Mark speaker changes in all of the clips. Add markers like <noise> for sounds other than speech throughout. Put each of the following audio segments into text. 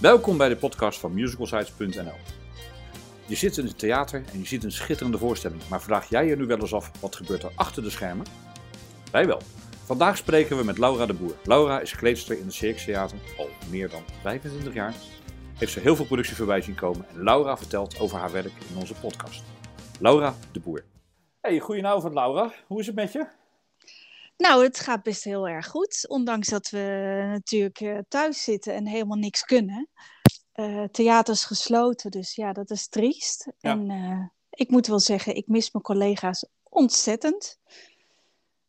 Speaker 1: Welkom bij de podcast van musicalsites.nl. Je zit in het theater en je ziet een schitterende voorstelling, maar vraag jij je nu wel eens af wat gebeurt er achter de schermen? Wij wel. Vandaag spreken we met Laura de Boer. Laura is kleedster in het Circus Theater al meer dan 25 jaar. Heeft ze heel veel productie voorbij zien komen en Laura vertelt over haar werk in onze podcast. Laura de Boer. Hey, goedenavond Laura. Hoe is het met je?
Speaker 2: Nou, het gaat best heel erg goed. Ondanks dat we natuurlijk eh, thuis zitten en helemaal niks kunnen. Uh, theater is gesloten, dus ja, dat is triest.
Speaker 1: Ja.
Speaker 2: En eh, ik moet wel zeggen, ik mis mijn collega's ontzettend.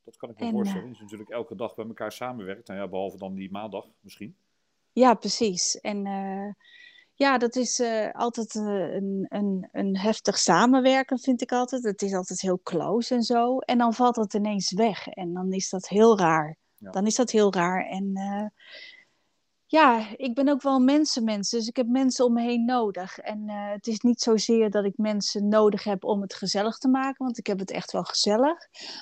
Speaker 1: Dat kan ik me
Speaker 2: En,
Speaker 1: voorstellen. Je is natuurlijk elke dag bij elkaar samenwerkt. Nou ja, behalve dan die maandag misschien.
Speaker 2: Ja, precies. En ja, dat is eh, altijd eh, een, een, een heftig samenwerken, vind ik altijd. Het is altijd heel close en zo. En dan valt het ineens weg. En dan is dat heel raar.
Speaker 1: Ja.
Speaker 2: Dan is dat heel raar. En eh, ja, ik ben ook wel mensenmens. Dus ik heb mensen om me heen nodig. En het is niet zozeer dat ik mensen nodig heb om het gezellig te maken. Want ik heb het echt wel gezellig.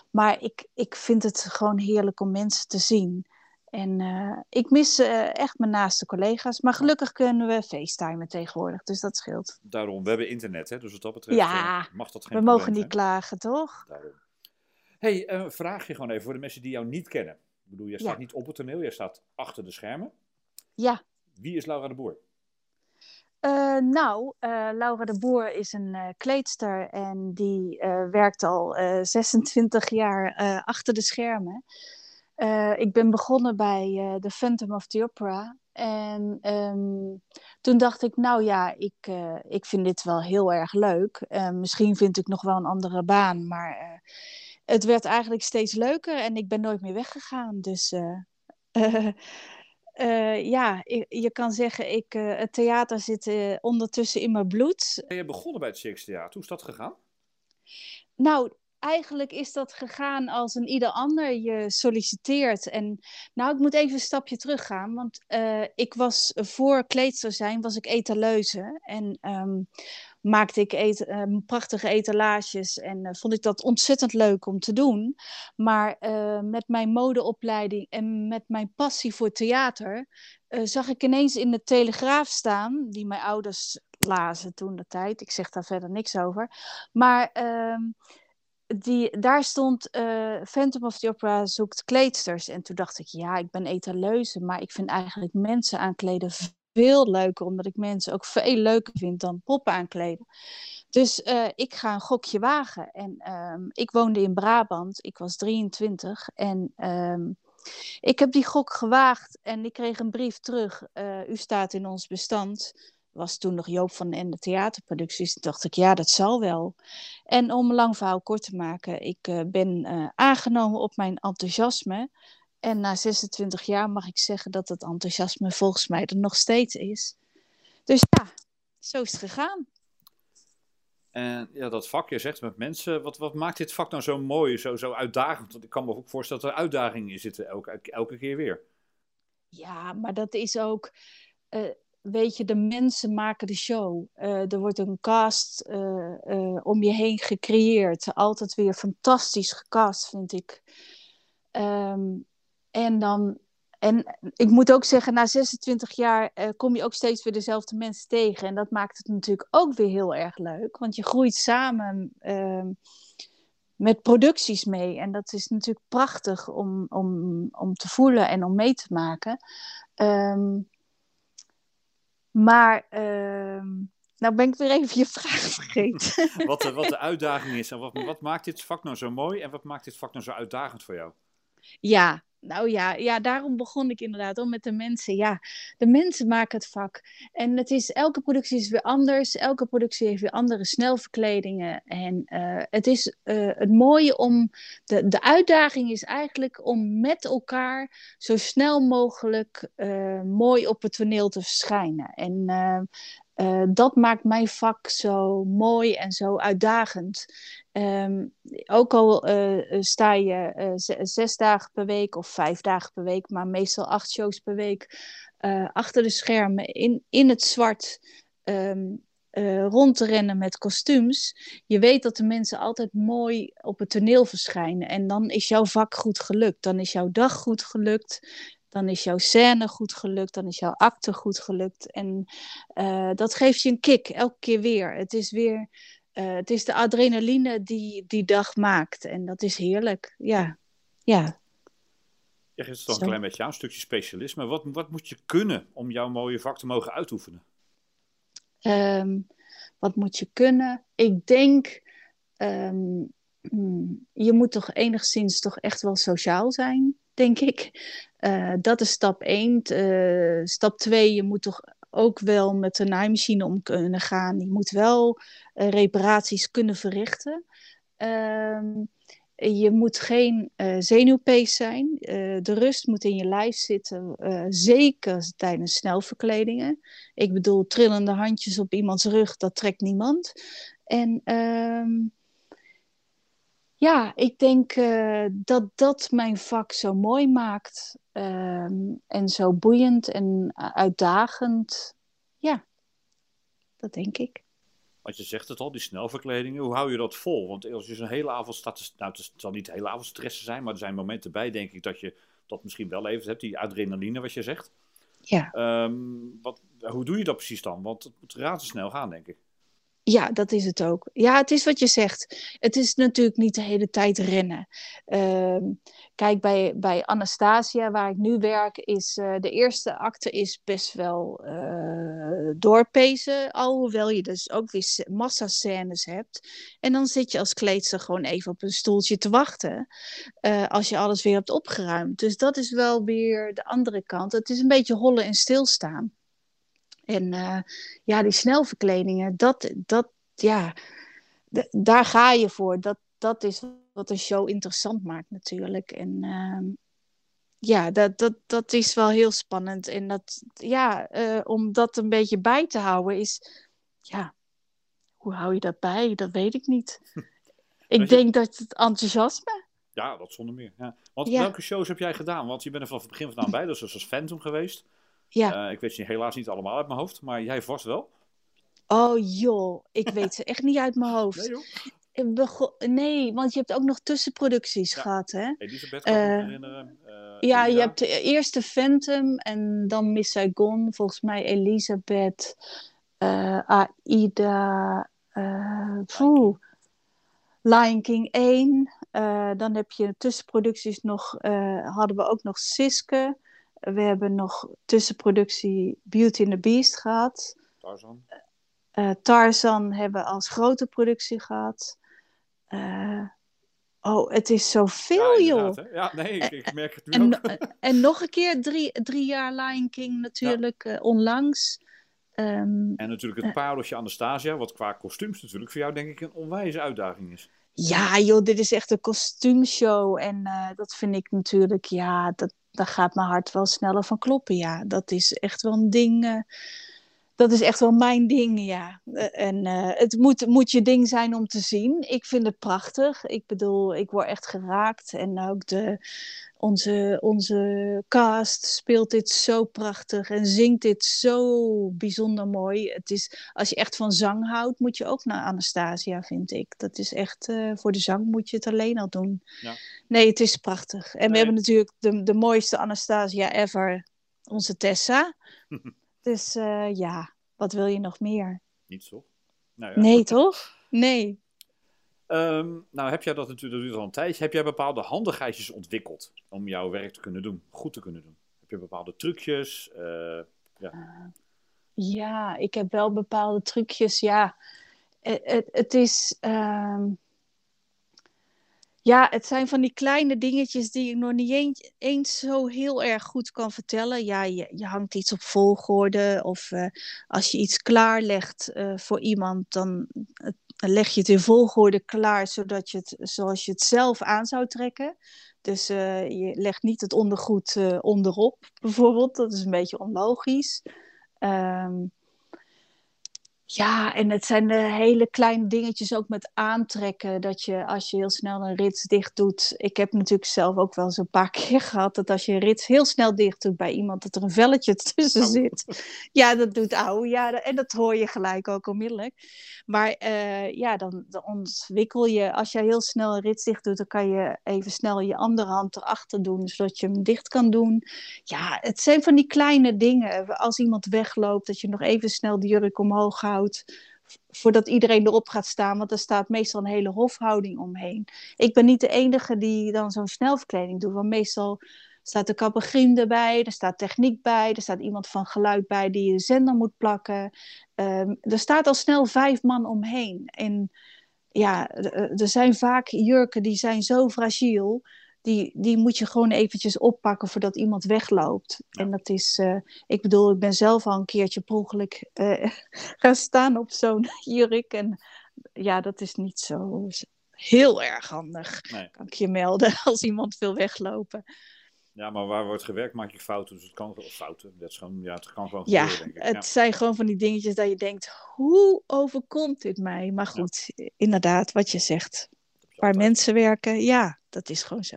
Speaker 2: Maar ik, ik vind het gewoon heerlijk om mensen te zien. En eh, ik mis eh, echt mijn naaste collega's. Maar gelukkig kunnen we facetimen tegenwoordig. Dus dat scheelt.
Speaker 1: Daarom, we hebben internet, hè, dus wat dat betreft
Speaker 2: Ja,
Speaker 1: eh, mag dat geen
Speaker 2: We mogen niet klagen, toch?
Speaker 1: Daarom. hey, eh, vraag je gewoon even voor de mensen die jou niet kennen. Ik bedoel, jij staat
Speaker 2: Ja.
Speaker 1: niet op het toneel, jij staat achter de schermen.
Speaker 2: Ja.
Speaker 1: Wie is Laura de Boer?
Speaker 2: Nou, Laura de Boer is een kleedster en die werkt al eh, 26 jaar achter de schermen. Eh, ik ben begonnen bij eh The Phantom of the Opera. En ehm, toen dacht ik, nou ja, ik, eh, ik vind dit wel heel erg leuk. Misschien vind ik nog wel een andere baan, maar het werd eigenlijk steeds leuker en ik ben nooit meer weggegaan. Dus <laughs> ja, je, je kan zeggen, ik, het theater zit ondertussen in mijn bloed.
Speaker 1: Ben je begonnen bij het Circus Theater? Hoe is dat gegaan?
Speaker 2: Nou, eigenlijk is dat gegaan als een ieder ander je solliciteert. En nou, ik moet even een stapje teruggaan. Want eh, ik was voor kleedster zijn, was ik etaleuze. En ehm, maakte ik ehm, prachtige etalages. En eh, vond ik dat ontzettend leuk om te doen. Maar eh, met mijn modeopleiding en met mijn passie voor theater... zag ik ineens in de Telegraaf staan, die mijn ouders lazen toen de tijd. Ik zeg daar verder niks over. Maar ehm, die, daar stond eh, Phantom of the Opera zoekt kleedsters. En toen dacht ik, ja, ik ben etaleuze, maar ik vind eigenlijk mensen aankleden veel leuker, omdat ik mensen ook veel leuker vind dan poppen aankleden. Dus eh, ik ga een gokje wagen. En ehm, ik woonde in Brabant, ik was 23 en ehm, ik heb die gok gewaagd en ik kreeg een brief terug. eh, u staat in ons bestand. Was toen nog Joop van den Ende theaterproducties. Dacht ik, ja, dat zal wel. En om een lang verhaal kort te maken, ik eh, ben eh, aangenomen op mijn enthousiasme. En na 26 jaar mag ik zeggen dat het enthousiasme volgens mij er nog steeds is. Dus ja, zo is het gegaan.
Speaker 1: En ja, dat vak, je zegt met mensen, wat, wat maakt dit vak nou zo mooi, zo, zo uitdagend? Want ik kan me ook voorstellen dat er uitdagingen in zitten, elke, elke keer weer.
Speaker 2: Ja, maar dat is ook, eh, weet je, de mensen maken de show. Eh, er wordt een cast eh, eh, om je heen gecreëerd. Altijd weer fantastisch gecast, vind ik. Ehm, en dan, en ik moet ook zeggen, na 26 jaar kom je ook steeds weer dezelfde mensen tegen. En dat maakt het natuurlijk ook weer heel erg leuk, want je groeit samen. ehm, met producties mee. En dat is natuurlijk prachtig om, om, om te voelen en om mee te maken. Ehm, maar, ehm, nou ben ik weer even je vraag <laughs> vergeten. <laughs>
Speaker 1: Wat de, wat de uitdaging is en wat, wat maakt dit vak nou zo mooi en wat maakt dit vak nou zo uitdagend voor jou?
Speaker 2: ja, nou ja, ja, daarom begon ik inderdaad om met de mensen. Ja, de mensen maken het vak. En het is, elke productie is weer anders. Elke productie heeft weer andere snelverkledingen. En eh, het is eh, het mooie om. De, de uitdaging is eigenlijk om met elkaar zo snel mogelijk eh, mooi op het toneel te verschijnen. En eh, dat maakt mijn vak zo mooi en zo uitdagend. Ehm, ook al eh, sta je eh, zes dagen per week of vijf dagen per week, maar meestal acht shows per week achter de schermen in, in het zwart ehm, eh, rond te rennen met kostuums. Je weet dat de mensen altijd mooi op het toneel verschijnen. En dan is jouw vak goed gelukt. Dan is jouw dag goed gelukt. Dan is jouw scène goed gelukt, dan is jouw acte goed gelukt. En uh, dat geeft je een kick, elke keer weer. Het is weer, uh, het is de adrenaline die die dag maakt. En dat is heerlijk, ja. ja.
Speaker 1: Je geeft het toch een klein beetje aan, een stukje specialisme. Wat, wat moet je kunnen om jouw mooie vak te mogen uitoefenen?
Speaker 2: Um, wat moet je kunnen? Ik denk, um, je moet toch enigszins toch echt wel sociaal zijn, denk ik. Uh, dat is stap 1. Uh, eh, stap 2, je moet toch ook wel met de naaimachine om kunnen gaan. Je moet wel uh, reparaties kunnen verrichten. Um, je moet geen zenuwpees zijn. De rust moet in je lijf zitten, zeker tijdens snelverkledingen. Ik bedoel, trillende handjes op iemands rug, dat trekt niemand. En ehm, ja, ik denk dat dat mijn vak zo mooi maakt. Ehm, en zo boeiend en uitdagend. Ja, dat denk ik.
Speaker 1: Want je zegt het al, die snelverkledingen, hoe hou je dat vol? Want als je zo'n hele avond staat te, nou het zal niet de hele avond stressen zijn, maar er zijn momenten bij, denk ik, dat je dat misschien wel even hebt, die adrenaline wat je zegt.
Speaker 2: Ja.
Speaker 1: Um, wat, hoe doe je dat precies dan? Want het moet razendsnel gaan, denk ik.
Speaker 2: Ja, dat is het ook. Ja, het is wat je zegt. Het is natuurlijk niet de hele tijd rennen. Uh, kijk, bij, bij Anastasia, waar ik nu werk, is uh, de eerste acte is best wel uh, doorpezen. Alhoewel je dus ook weer massascènes hebt. En dan zit je als kleedster gewoon even op een stoeltje te wachten. Uh, als je alles weer hebt opgeruimd. Dus dat is wel weer de andere kant. Het is een beetje hollen en stilstaan. En uh, ja, die snelverkledingen, dat, dat ja, daar ga je voor. Dat, dat is wat een show interessant maakt natuurlijk. En uh, ja, dat, dat, dat is wel heel spannend. En dat, ja, uh, om dat een beetje bij te houden is, ja, hoe hou je dat bij? Dat weet ik niet. <laughs> ik denk dat het enthousiasme.
Speaker 1: Ja, dat zonder meer. Ja. Want ja. welke shows heb jij gedaan? Want je bent er vanaf het begin vandaan bij, dus zoals Phantom geweest.
Speaker 2: Ja.
Speaker 1: Uh, ik weet ze helaas niet allemaal uit mijn hoofd, maar jij vast wel.
Speaker 2: Oh joh, ik weet ze echt niet uit mijn <laughs> hoofd.
Speaker 1: Nee,
Speaker 2: joh. Nee, want je hebt ook nog tussenproducties ja. gehad, hè?
Speaker 1: Elisabeth kan uh, me herinneren. Uh,
Speaker 2: ja, je hebt eerst de Phantom en dan Miss Saigon. Volgens mij Elisabeth, Aida, poeh, Lion King 1. dan heb je tussenproducties nog, hadden we ook nog Siske. We hebben nog tussenproductie Beauty and the Beast gehad.
Speaker 1: Tarzan.
Speaker 2: Uh, Tarzan hebben we als grote productie gehad. Uh, oh, het is zoveel,
Speaker 1: ja,
Speaker 2: joh.
Speaker 1: Hè? Ja, nee, ik, ik, merk het nu
Speaker 2: en,
Speaker 1: ook.
Speaker 2: en nog een keer drie, drie jaar Lion King natuurlijk, ja. onlangs. Um,
Speaker 1: en natuurlijk het pareltje Anastasia, wat qua kostuums natuurlijk voor jou denk ik een onwijze uitdaging is.
Speaker 2: Ja, joh, dit is echt een kostuumshow. En dat vind ik natuurlijk, ja, dat, daar gaat mijn hart wel sneller van kloppen. Ja, dat is echt wel een ding. Dat is echt wel mijn ding, ja. Uh, en uh, het moet, moet je ding zijn om te zien. Ik vind het prachtig. Ik bedoel, ik word echt geraakt. En ook de, onze, onze cast speelt dit zo prachtig en zingt dit zo bijzonder mooi. Het is, als je echt van zang houdt, moet je ook naar Anastasia, vind ik. Dat is echt, uh, voor de zang moet je het alleen al doen.
Speaker 1: Ja.
Speaker 2: Nee, het is prachtig. En nee. we hebben natuurlijk de, de mooiste Anastasia ever, onze Tessa. <laughs> dus uh, ja, wat wil je nog meer?
Speaker 1: Niet zo. Nou ja.
Speaker 2: Nee, toch? Nee.
Speaker 1: Um, nou, heb jij dat natuurlijk dat al een tijdje. Heb jij bepaalde handigheidjes ontwikkeld om jouw werk te kunnen doen, goed te kunnen doen? Heb je bepaalde trucjes? Uh, ja.
Speaker 2: Uh, ja, ik heb wel bepaalde trucjes. Ja, het, het, het is. Um... Ja, het zijn van die kleine dingetjes die ik nog niet eens, zo heel erg goed kan vertellen. Ja, je, je hangt iets op volgorde of uh, als je iets klaarlegt uh, voor iemand, dan leg je het in volgorde klaar zodat je het zoals je het zelf aan zou trekken. Dus uh, je legt niet het ondergoed onderop, bijvoorbeeld. Dat is een beetje onlogisch. Um, Ja, en het zijn de hele kleine dingetjes ook met aantrekken. Dat je als je heel snel een rits dicht doet. Ik heb natuurlijk zelf ook wel eens een paar <laughs> keer gehad dat als je een rits heel snel dicht doet bij iemand, dat er een velletje <laughs> tussen zit. Ja, dat doet ouw. Ja, en dat hoor je gelijk ook onmiddellijk. Maar uh, ja, dan, dan, ontwikkel je. Als je heel snel een rits dicht doet, dan kan je even snel je andere hand erachter doen, zodat je hem dicht kan doen. Ja, het zijn van die kleine dingen. Als iemand wegloopt, dat je nog even snel die jurk omhoog houdt voordat iedereen erop gaat staan, want er staat meestal een hele hofhouding omheen. Ik ben niet de enige die dan zo'n snelverkleding doet, want meestal staat de kappergriem erbij, er staat techniek bij, er staat iemand van geluid bij die je zender moet plakken. Um, er staat al snel vijf man omheen. En ja, er zijn vaak jurken die zijn zo fragiel die, die moet je gewoon eventjes oppakken voordat iemand wegloopt. En dat is, uh, ik bedoel, ik ben zelf al een keertje per ongeluk uh, <laughs> gaan staan op zo'n <laughs> jurk. En ja, dat is niet zo heel erg handig, kan ik je melden, <laughs> als iemand wil weglopen.
Speaker 1: Ja, maar waar wordt gewerkt maak je fouten. Dus het kan fouten. Dat is gewoon, ja, het kan gewoon
Speaker 2: ja, gebeuren, denk ik. Het zijn gewoon van die dingetjes dat je denkt, hoe overkomt dit mij? Maar goed, inderdaad, wat je zegt. Waar mensen werken, ja, dat is gewoon zo.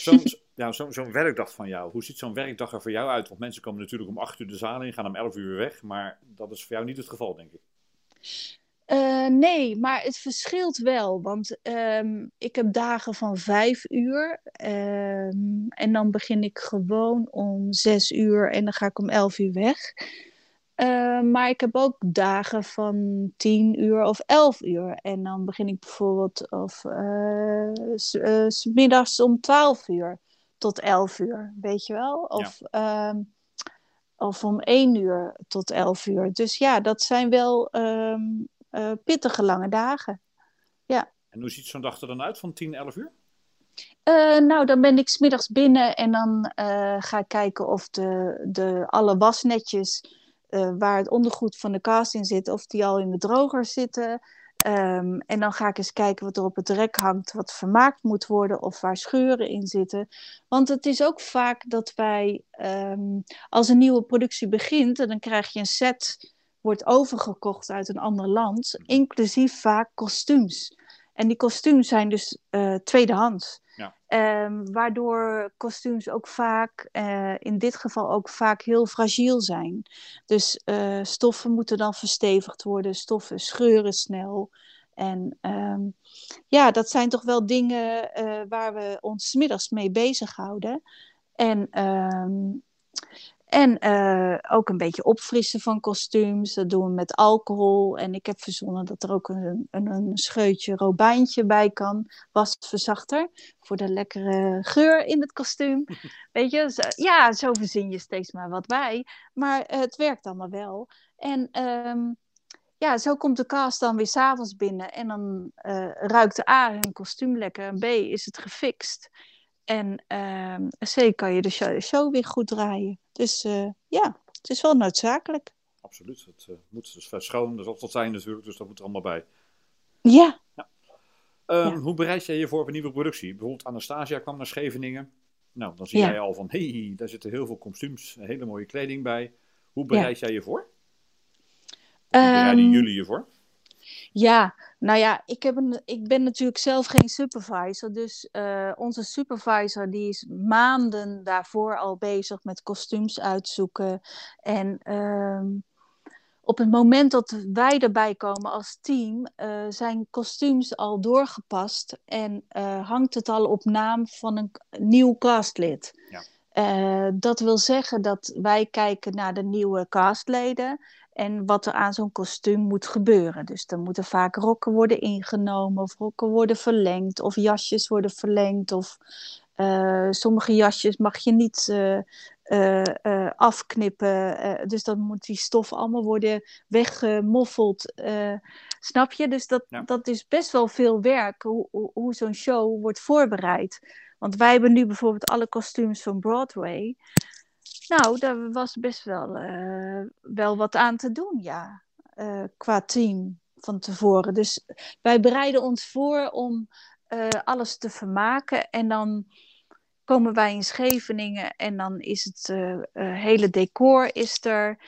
Speaker 1: Zo'n <laughs> ja, zo, zo'n werkdag van jou, hoe ziet zo'n werkdag er voor jou uit? Want mensen komen natuurlijk om 8 uur de zaal in, gaan om 11 uur weg, maar dat is voor jou niet het geval, denk ik.
Speaker 2: Uh, nee, maar het verschilt wel. Want um, ik heb dagen van vijf uur. Um, en dan begin ik gewoon om zes uur en dan ga ik om elf uur weg. Uh, maar ik heb ook dagen van tien uur of elf uur. En dan begin ik bijvoorbeeld of, uh, s, middags om twaalf uur tot elf uur, weet je wel? Of, ja. uh, of om één uur tot elf uur. Dus ja, dat zijn wel um, pittige lange dagen. Ja.
Speaker 1: En hoe ziet zo'n dag er dan uit van 10, 11 uur?
Speaker 2: Uh, nou, dan ben ik smiddags binnen en dan uh, ga ik kijken of de, de, alle wasnetjes uh, waar het ondergoed van de cast in zit, of die al in de droger zitten. Um, en dan ga ik eens kijken wat er op het rek hangt, wat vermaakt moet worden of waar scheuren in zitten. Want het is ook vaak dat wij, um, als een nieuwe productie begint, en dan krijg je een set, wordt overgekocht uit een ander land, inclusief vaak kostuums. En die kostuums zijn dus uh, tweedehands. Ja. Um, waardoor kostuums ook vaak, uh, in dit geval ook vaak heel fragiel zijn. Dus uh, stoffen moeten dan verstevigd worden, stoffen scheuren snel. En um, ja, dat zijn toch wel dingen uh, waar we ons middags mee bezighouden. En um, en uh, ook een beetje opfrissen van kostuums. Dat doen we met alcohol. En ik heb verzonnen dat er ook een, een, een scheutje robijntje bij kan. Wasverzachter. Voor de lekkere geur in het kostuum. <laughs> Weet je, zo, ja, zo verzin je steeds maar wat bij. Maar uh, het werkt allemaal wel. En um, ja, zo komt de cast dan weer s'avonds binnen. En dan uh, ruikt de A hun kostuum lekker. En B is het gefixt. En uh, C kan je de show, show, weer goed draaien. Dus uh, ja, het is wel noodzakelijk.
Speaker 1: Absoluut. Het uh, moet dus zal het zijn natuurlijk, dus dat moet er allemaal bij.
Speaker 2: Ja. ja.
Speaker 1: Um, ja. Hoe bereid jij je voor op een nieuwe productie? Bijvoorbeeld Anastasia kwam naar Scheveningen. Nou, dan zie ja. jij al van, hé, hey, daar zitten heel veel kostuums, hele mooie kleding bij. Hoe bereid jij je voor? Hoe bereiden um, jullie je voor?
Speaker 2: Ja, nou ja, ik, heb een, ik ben natuurlijk zelf geen supervisor. Dus uh, onze supervisor die is maanden daarvoor al bezig met kostuums uitzoeken. En um, op het moment dat wij erbij komen als team, uh, zijn kostuums al doorgepast. En uh, hangt het al op naam van een nieuw castlid. Ja. dat wil zeggen dat wij kijken naar de nieuwe castleden en wat er aan zo'n kostuum moet gebeuren. Dus er moeten vaak rokken worden ingenomen, of rokken worden verlengd, of jasjes worden verlengd, of uh, sommige jasjes mag je niet uh, uh, afknippen. dus dan moet die stof allemaal worden weggemoffeld. snap je? Dus dat, ja. dat is best wel veel werk, hoe, hoe, hoe zo'n show wordt voorbereid. Want wij hebben nu bijvoorbeeld alle kostuums van Broadway. Nou, daar was best wel, uh, wel wat aan te doen, ja. Uh, qua team van tevoren. Dus wij bereiden ons voor om uh, alles te vermaken. En dan, komen wij in Scheveningen en dan is het hele decor is er.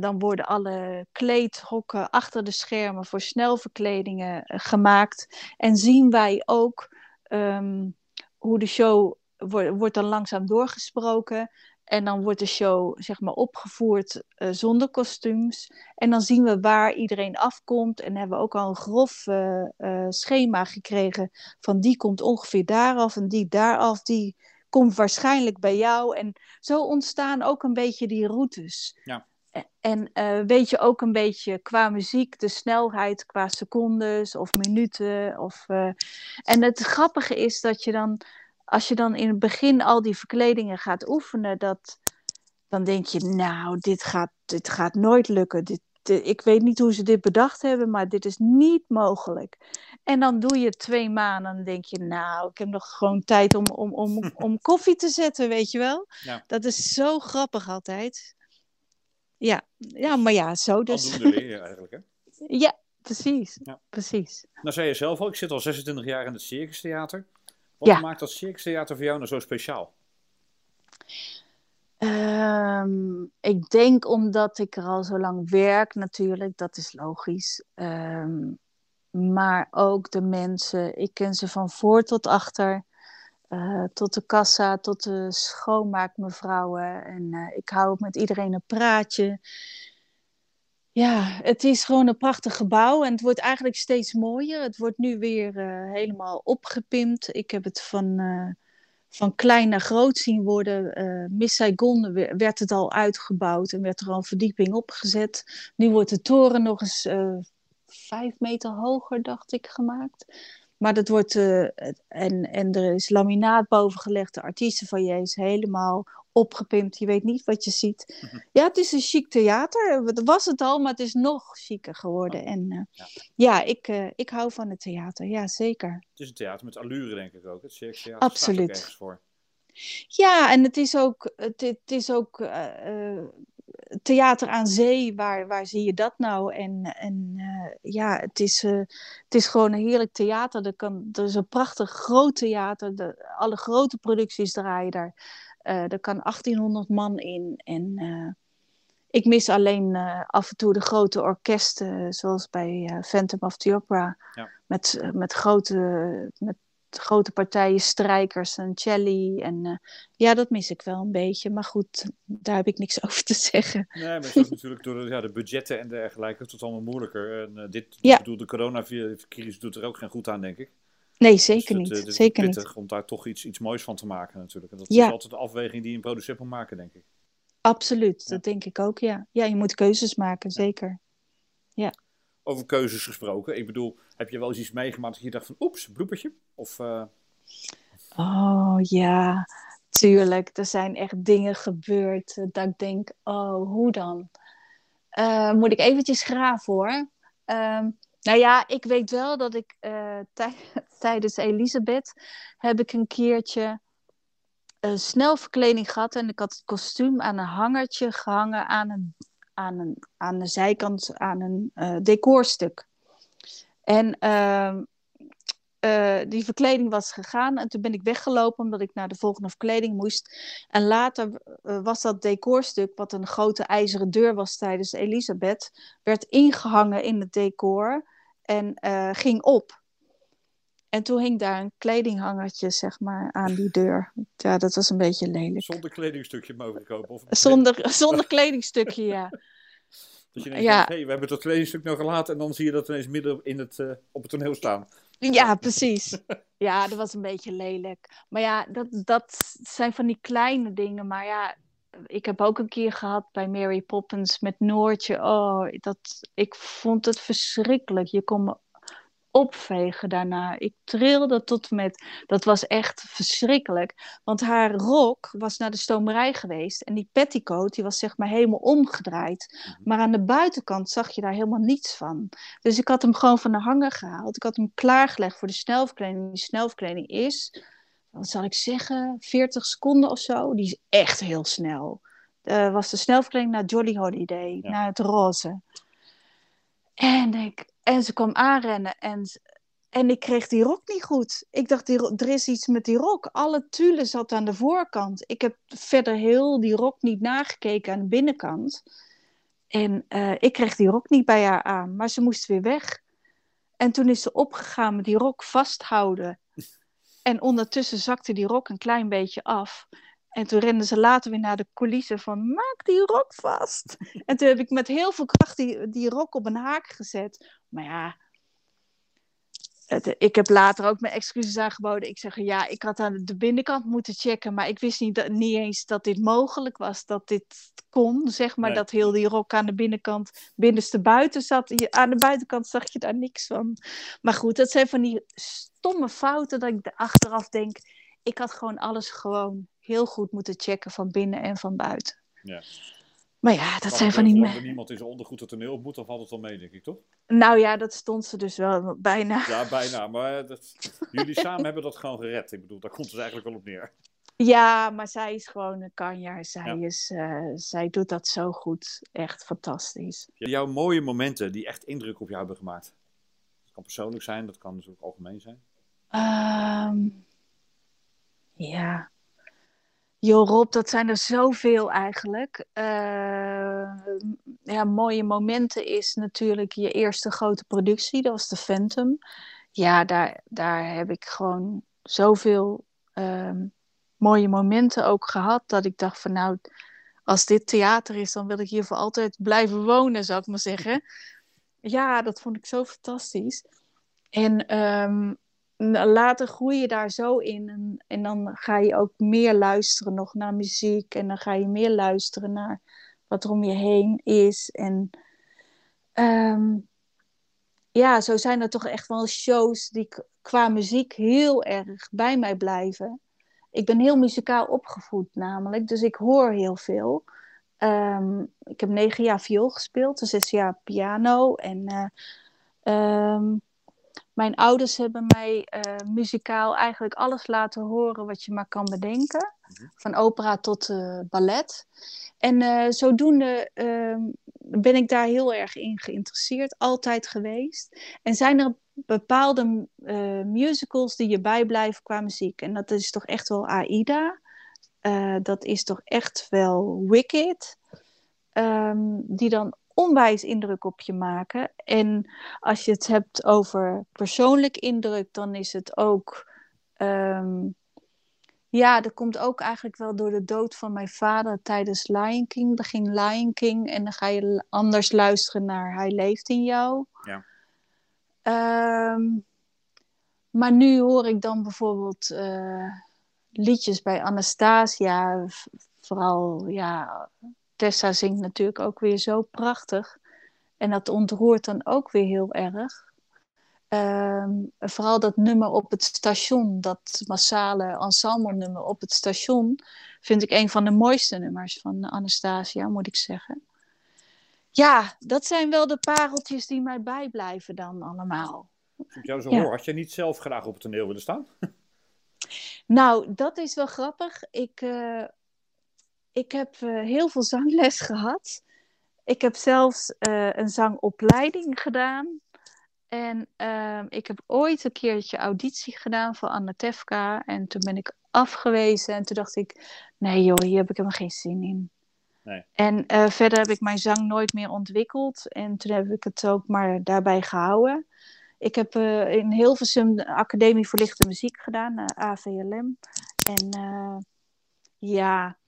Speaker 2: Dan worden alle kleedhokken achter de schermen voor snelverkledingen gemaakt. En zien wij ook um, hoe de show wordt dan langzaam doorgesproken. En dan wordt de show zeg maar opgevoerd uh, zonder kostuums. En dan zien we waar iedereen afkomt. En hebben we ook al een grof uh, uh, schema gekregen. Van die komt ongeveer daar af en die daar af. Die komt waarschijnlijk bij jou. En zo ontstaan ook een beetje die routes.
Speaker 1: Ja.
Speaker 2: En weet je ook een beetje qua muziek de snelheid qua secondes of minuten. Of, en het grappige is dat je dan als je dan in het begin al die verkledingen gaat oefenen, dat, dan denk je, nou, dit gaat, dit gaat nooit lukken. Dit, ik weet niet hoe ze dit bedacht hebben, maar dit is niet mogelijk. En dan doe je twee maanden en dan denk je, nou, ik heb nog gewoon tijd om, om, om, <laughs> om koffie te zetten, weet je wel.
Speaker 1: Ja.
Speaker 2: Dat is zo grappig altijd. Ja, ja maar ja, zo dus.
Speaker 1: Aldoende leer je eigenlijk, hè? <laughs>
Speaker 2: Ja, precies.
Speaker 1: Ja.
Speaker 2: precies.
Speaker 1: Nou zei je zelf al, ik zit al 26 jaar in het Circus Theater. Wat
Speaker 2: Ja.
Speaker 1: maakt dat Circus Theater voor jou nou zo speciaal?
Speaker 2: Ehm, ik denk omdat ik er al zo lang werk, natuurlijk, dat is logisch. Ehm, maar ook de mensen, ik ken ze van voor tot achter, eh, tot de kassa, tot de schoonmaakmevrouwen. En eh, ik hou met iedereen een praatje. Ja, het is gewoon een prachtig gebouw en het wordt eigenlijk steeds mooier. Het wordt nu weer eh, helemaal opgepimpt. Ik heb het van, eh, van klein naar groot zien worden. Eh, Miss Saigon we- werd het al uitgebouwd en werd er al een verdieping opgezet. Nu wordt de toren nog eens vijf meter hoger, dacht ik, gemaakt. Maar dat wordt, en, en er is laminaat boven gelegd. De artiestenfoyer is helemaal opgepimpt. Je weet niet wat je ziet. Ja, het is een chic theater. Dat was het al, maar het is nog chiquer geworden. En eh,
Speaker 1: Ja.
Speaker 2: ja, ik, eh, ik hou van het theater. Ja, zeker.
Speaker 1: Het is een theater met allure, denk ik ook. Het Circus Theater
Speaker 2: Absoluut.
Speaker 1: voor.
Speaker 2: Ja, en het is ook, het, het is ook eh, theater aan zee. Waar, waar zie je dat nou? En, en ja, het is, het is gewoon een heerlijk theater. Er, kan, er is een prachtig groot theater. De, alle grote producties draaien daar. Eh, er kan 1800 man in. En eh, ik mis alleen eh, af en toe de grote orkesten, zoals bij Phantom of the Opera.
Speaker 1: Ja.
Speaker 2: Met, met, grote, met grote partijen strijkers en celli. En ja, dat mis ik wel een beetje. Maar goed, daar heb ik niks <laughs> over te zeggen.
Speaker 1: Nee, maar het is <laughs> natuurlijk door de, ja, de budgetten en dergelijke tot allemaal moeilijker. En dit,
Speaker 2: Ja.
Speaker 1: ik bedoel, de coronacrisis doet er ook geen goed aan, denk ik.
Speaker 2: Nee,
Speaker 1: Dus
Speaker 2: zeker
Speaker 1: het,
Speaker 2: niet.
Speaker 1: eh, het is
Speaker 2: zeker niet.
Speaker 1: om daar toch iets, iets moois van te maken natuurlijk. En dat
Speaker 2: Ja.
Speaker 1: is altijd de afweging die een producent moet maken, denk ik.
Speaker 2: Absoluut,
Speaker 1: Ja.
Speaker 2: dat denk ik ook, ja. Ja, je moet keuzes maken, zeker.
Speaker 1: Over keuzes gesproken. Ik bedoel, heb je wel eens iets meegemaakt dat je dacht van, oeps, bloepertje? Of, eh,
Speaker 2: Oh ja, tuurlijk. Er zijn echt dingen gebeurd dat ik denk, oh, hoe dan? Eh, moet ik eventjes graven hoor. Ehm, nou ja, ik weet wel dat ik eh, tij- <laughs> tijdens Elisabeth heb ik een keertje een snelverkleding gehad en ik had het kostuum aan een hangertje gehangen aan, een, aan, een, aan de zijkant aan een eh, decorstuk. En ehm, eh, die verkleding was gegaan en toen ben ik weggelopen omdat ik naar de volgende verkleding moest. En later eh, was dat decorstuk, wat een grote ijzeren deur was tijdens Elisabeth, werd ingehangen in het decor en eh, ging op. En toen hing daar een kledinghangertje, zeg maar, aan die deur. Ja, dat was een beetje lelijk.
Speaker 1: zonder kledingstukje mogelijk kopen? Of
Speaker 2: Zonder, <laughs> zonder kledingstukje, ja. <laughs>
Speaker 1: Dat je denkt,
Speaker 2: Ja.
Speaker 1: hey, we hebben dat kledingstuk nog gelaten en dan zie je dat ineens midden in het, eh, op het toneel staan.
Speaker 2: Ja, precies. Ja, dat was een beetje lelijk. Maar ja, dat, dat zijn van die kleine dingen. Maar ja, ik heb ook een keer gehad bij Mary Poppins met Noortje. Oh, dat, ik vond het verschrikkelijk. Je kon me opvegen daarna. Ik trilde tot met. Dat was echt verschrikkelijk. Want haar rok was naar de stomerij geweest. En die petticoat die was zeg maar helemaal omgedraaid. Maar aan de buitenkant zag je daar helemaal niets van. Dus ik had hem gewoon van de hanger gehaald. Ik had hem klaargelegd voor de snelverkleding. Die snelverkleding is, wat zal ik zeggen, 40 seconden of zo. Die is echt heel snel. Dat was de snelverkleding naar Jolly Holiday,
Speaker 1: Ja.
Speaker 2: naar het roze. En, ik, en ze kwam aanrennen en, En ik kreeg die rok niet goed. Ik dacht, die, er is iets met die rok. Alle tulle zat aan de voorkant. Ik heb verder heel die rok niet nagekeken aan de binnenkant. En uh, ik kreeg die rok niet bij haar aan, maar ze moest weer weg. En toen is ze opgegaan met die rok vasthouden. En ondertussen zakte die rok een klein beetje af. En toen renden ze later weer naar de coulissen van maak die rok vast. En toen heb ik met heel veel kracht die, die rok op een haak gezet. Maar ja, ik heb later ook mijn excuses aangeboden. Ik zeg ja, ik had aan de binnenkant moeten checken, maar ik wist niet, dat, niet eens dat dit mogelijk was, dat dit kon, zeg maar, dat heel die rok aan de binnenkant binnenste buiten zat. Aan de buitenkant zag je daar niks van. Maar goed, dat zijn van die stomme fouten dat ik achteraf denk, ik had gewoon alles gewoon heel goed moeten checken van binnen en van buiten. Ja. Maar ja, dat zijn van die...
Speaker 1: Er niemand in zijn ondergoed het toneel op moet, dan valt het al mee, denk ik, toch?
Speaker 2: Nou ja, dat stond ze dus wel bijna.
Speaker 1: Ja, bijna. <laughs> Maar dat, jullie samen hebben dat gewoon gered. Ik bedoel, daar komt het eigenlijk wel op neer.
Speaker 2: Ja, maar zij is gewoon een kanja. Zij, is, uh, zij doet dat zo goed. Echt fantastisch.
Speaker 1: Jouw mooie momenten die echt indruk op jou hebben gemaakt. Dat kan persoonlijk zijn, dat kan dus ook algemeen zijn.
Speaker 2: Um, ja. Jo Rob, dat zijn er zoveel eigenlijk. Uh, ja, mooie momenten is natuurlijk je eerste grote productie, dat was de Phantom. Ja, daar, daar heb ik gewoon zoveel uh, mooie momenten ook gehad, dat ik dacht van nou, als dit theater is, dan wil ik hier voor altijd blijven wonen, zou ik maar zeggen. Ja, dat vond ik zo fantastisch. En um, later groei je daar zo in. En, en dan ga je ook meer luisteren nog naar muziek. En dan ga je meer luisteren naar wat er om je heen is. En ehm, ja, zo zijn er toch echt wel shows die qua muziek heel erg bij mij blijven. Ik ben heel muzikaal opgevoed namelijk, dus ik hoor heel veel. Ehm, ik heb negen jaar viool gespeeld, zes jaar piano. En uh, mijn ouders hebben mij uh, muzikaal eigenlijk alles laten horen wat je maar kan bedenken. Mhm. Van opera tot uh, ballet. En uh, zodoende ehm, ben ik daar heel erg in geïnteresseerd, altijd geweest. En zijn er bepaalde musicals die je bijblijven qua muziek. En dat is toch echt wel Aida. dat is toch echt wel Wicked. Um, die dan onwijs indruk op je maken. En als je het hebt over persoonlijk indruk, dan is het ook. Ehm, ja, dat komt ook eigenlijk wel door de dood van mijn vader tijdens Lion King. Ging Lion King en dan ga je anders luisteren naar Hij leeft in jou. Ja. Ehm, maar nu hoor ik dan bijvoorbeeld uh, liedjes bij Anastasia, vooral ja, Tessa zingt natuurlijk ook weer zo prachtig. En dat ontroert dan ook weer heel erg. Ehm, vooral dat nummer op het station, dat massale ensemble nummer op het station, vind ik een van de mooiste nummers van Anastasia, moet ik zeggen. Ja, dat zijn wel de pareltjes die mij bijblijven dan allemaal.
Speaker 1: Als ik jou zo hoor, had je niet zelf graag op het toneel willen staan? <laughs>
Speaker 2: Nou, dat is wel grappig. Ik, uh, ik heb uh, heel veel zangles <laughs> gehad. Ik heb zelfs uh, een zangopleiding gedaan. En uh, ik heb ooit een keertje auditie gedaan voor Anna Tefka. En toen ben ik afgewezen. En toen dacht ik, nee joh, hier heb ik helemaal geen zin in. Nee. En uh, verder heb ik mijn zang nooit meer ontwikkeld. En toen heb ik het ook maar daarbij gehouden. Ik heb uh, in Hilversum de Academie voor Lichte Muziek gedaan, AVLM. En ja,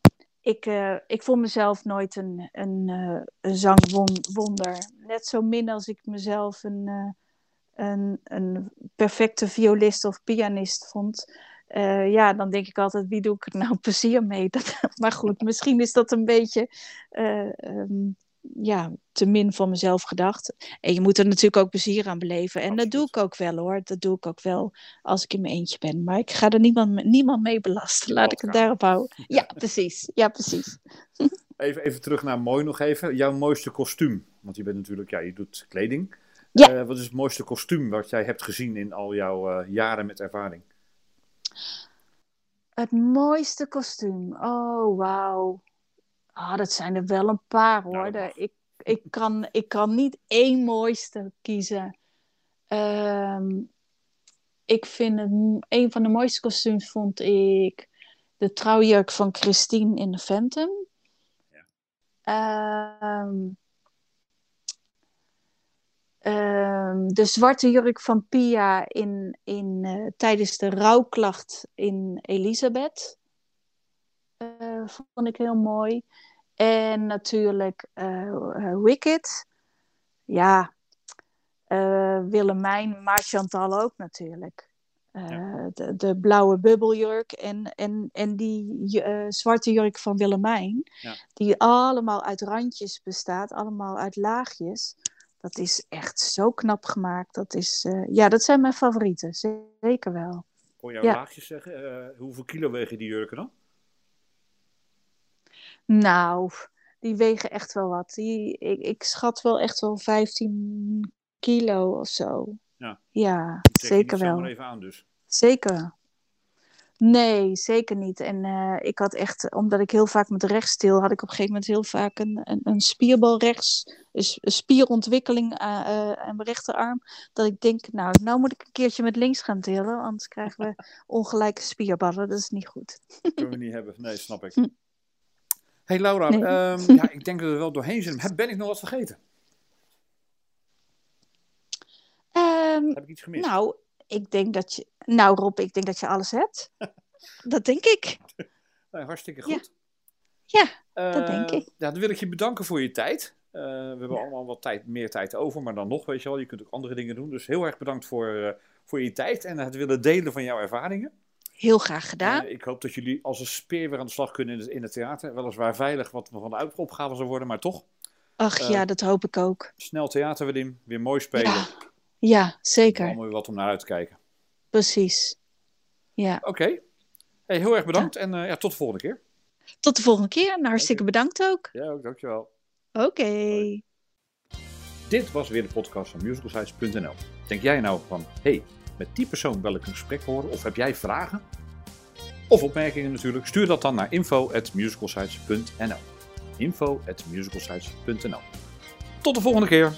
Speaker 2: ik, uh, ik voel mezelf nooit een, een, uh, een zangwonder. Net zo min als ik mezelf een, uh, een, een perfecte violist of pianist vond. ja, dan denk ik altijd, wie doe ik er nou <laughs> plezier mee? Dat, maar goed, misschien is dat een beetje um, ja, te min van mezelf gedacht. En je moet er natuurlijk ook plezier aan beleven. En dat doe ik ook wel hoor. Dat doe ik ook wel als ik in mijn eentje ben. Maar ik ga er niemand, niemand mee belasten. Laat ik het daarop houden. Ja, precies. Ja, precies. <laughs>
Speaker 1: Even, even terug naar mooi nog even. Jouw mooiste kostuum. Want je bent natuurlijk, ja, je doet kleding. Ja. Uh, wat is het mooiste kostuum wat jij hebt gezien in al jouw uh, jaren met ervaring?
Speaker 2: Het mooiste kostuum. Oh, wauw. Ah, dat zijn er wel een paar hoor. Nou, ik, ik, kan, ik kan niet één mooiste kiezen. Um, ik vind het, een van de mooiste kostuums vond ik de trouwjurk van Christine in de Phantom. Ja. Ehm, ehm, de zwarte jurk van Pia in, in, uh, tijdens de rouwklacht in Elisabeth. Uh, vond ik heel mooi. En natuurlijk uh, Wicked. Ja, Willemijn, maar Chantal ook natuurlijk. de, de, blauwe bubbeljurk en, en, en die zwarte jurk van Willemijn. Ja. Die allemaal uit randjes bestaat, allemaal uit laagjes. Dat is echt zo knap gemaakt. Dat, is, ja, dat zijn mijn favorieten, zeker wel.
Speaker 1: Kon je ja. laagjes zeggen? hoeveel kilo wegen die jurken dan?
Speaker 2: Nou, die wegen echt wel wat. Die, ik, ik schat wel echt wel 15 kilo of zo. Ja, ja zeker wel.
Speaker 1: maar even aan dus.
Speaker 2: Zeker. Nee, zeker niet. En uh, ik had echt, omdat ik heel vaak met rechts stil, had ik op een gegeven moment heel vaak een, een, een spierbal rechts, dus een spierontwikkeling uh, aan mijn rechterarm. Dat ik denk, nou, nou moet ik een keertje met links gaan tillen, anders krijgen we <laughs> ongelijke spierballen. Dat is niet goed.
Speaker 1: Dat kunnen we niet hebben, nee, snap ik. Hey Laura, ehm, <laughs> ja, ik denk dat we wel doorheen zijn. Ben ik nog wat vergeten?
Speaker 2: Um,
Speaker 1: Heb ik iets gemist?
Speaker 2: Nou, ik denk dat je. Nou, Rob, ik denk dat je alles hebt. <laughs> dat denk ik.
Speaker 1: Nou, hartstikke goed.
Speaker 2: Ja, ja dat denk
Speaker 1: ehm,
Speaker 2: ik.
Speaker 1: Ja, dan wil ik je bedanken voor je tijd. Uh, we hebben allemaal wat tijd, meer tijd over, maar dan nog, weet je wel, je kunt ook andere dingen doen. Dus heel erg bedankt voor, uh, voor je tijd en het willen delen van jouw ervaringen.
Speaker 2: Heel graag gedaan.
Speaker 1: Uh, ik hoop dat jullie als een speer weer aan de slag kunnen in het, in het theater. Weliswaar veilig wat van de opgave zal worden, maar toch.
Speaker 2: Ach uh, ja, dat hoop ik ook.
Speaker 1: Snel theater in, weer mooi spelen.
Speaker 2: Ja, ja zeker.
Speaker 1: Allemaal wat om naar uit te kijken.
Speaker 2: Precies. Ja.
Speaker 1: Oké. Okay. Hey, heel erg bedankt ja. en uh, ja, tot de volgende keer.
Speaker 2: Tot de volgende keer en hartstikke okay. bedankt ook.
Speaker 1: Ja, ook dankjewel.
Speaker 2: Oké. Okay.
Speaker 1: Dit was weer de podcast van musicalsites.nl. Denk jij nou van, hey, met die persoon wil ik een gesprek horen? Of heb jij vragen? Of opmerkingen natuurlijk? Stuur dat dan naar info.musicalsites.nl info.musicalsites.nl Tot de volgende keer!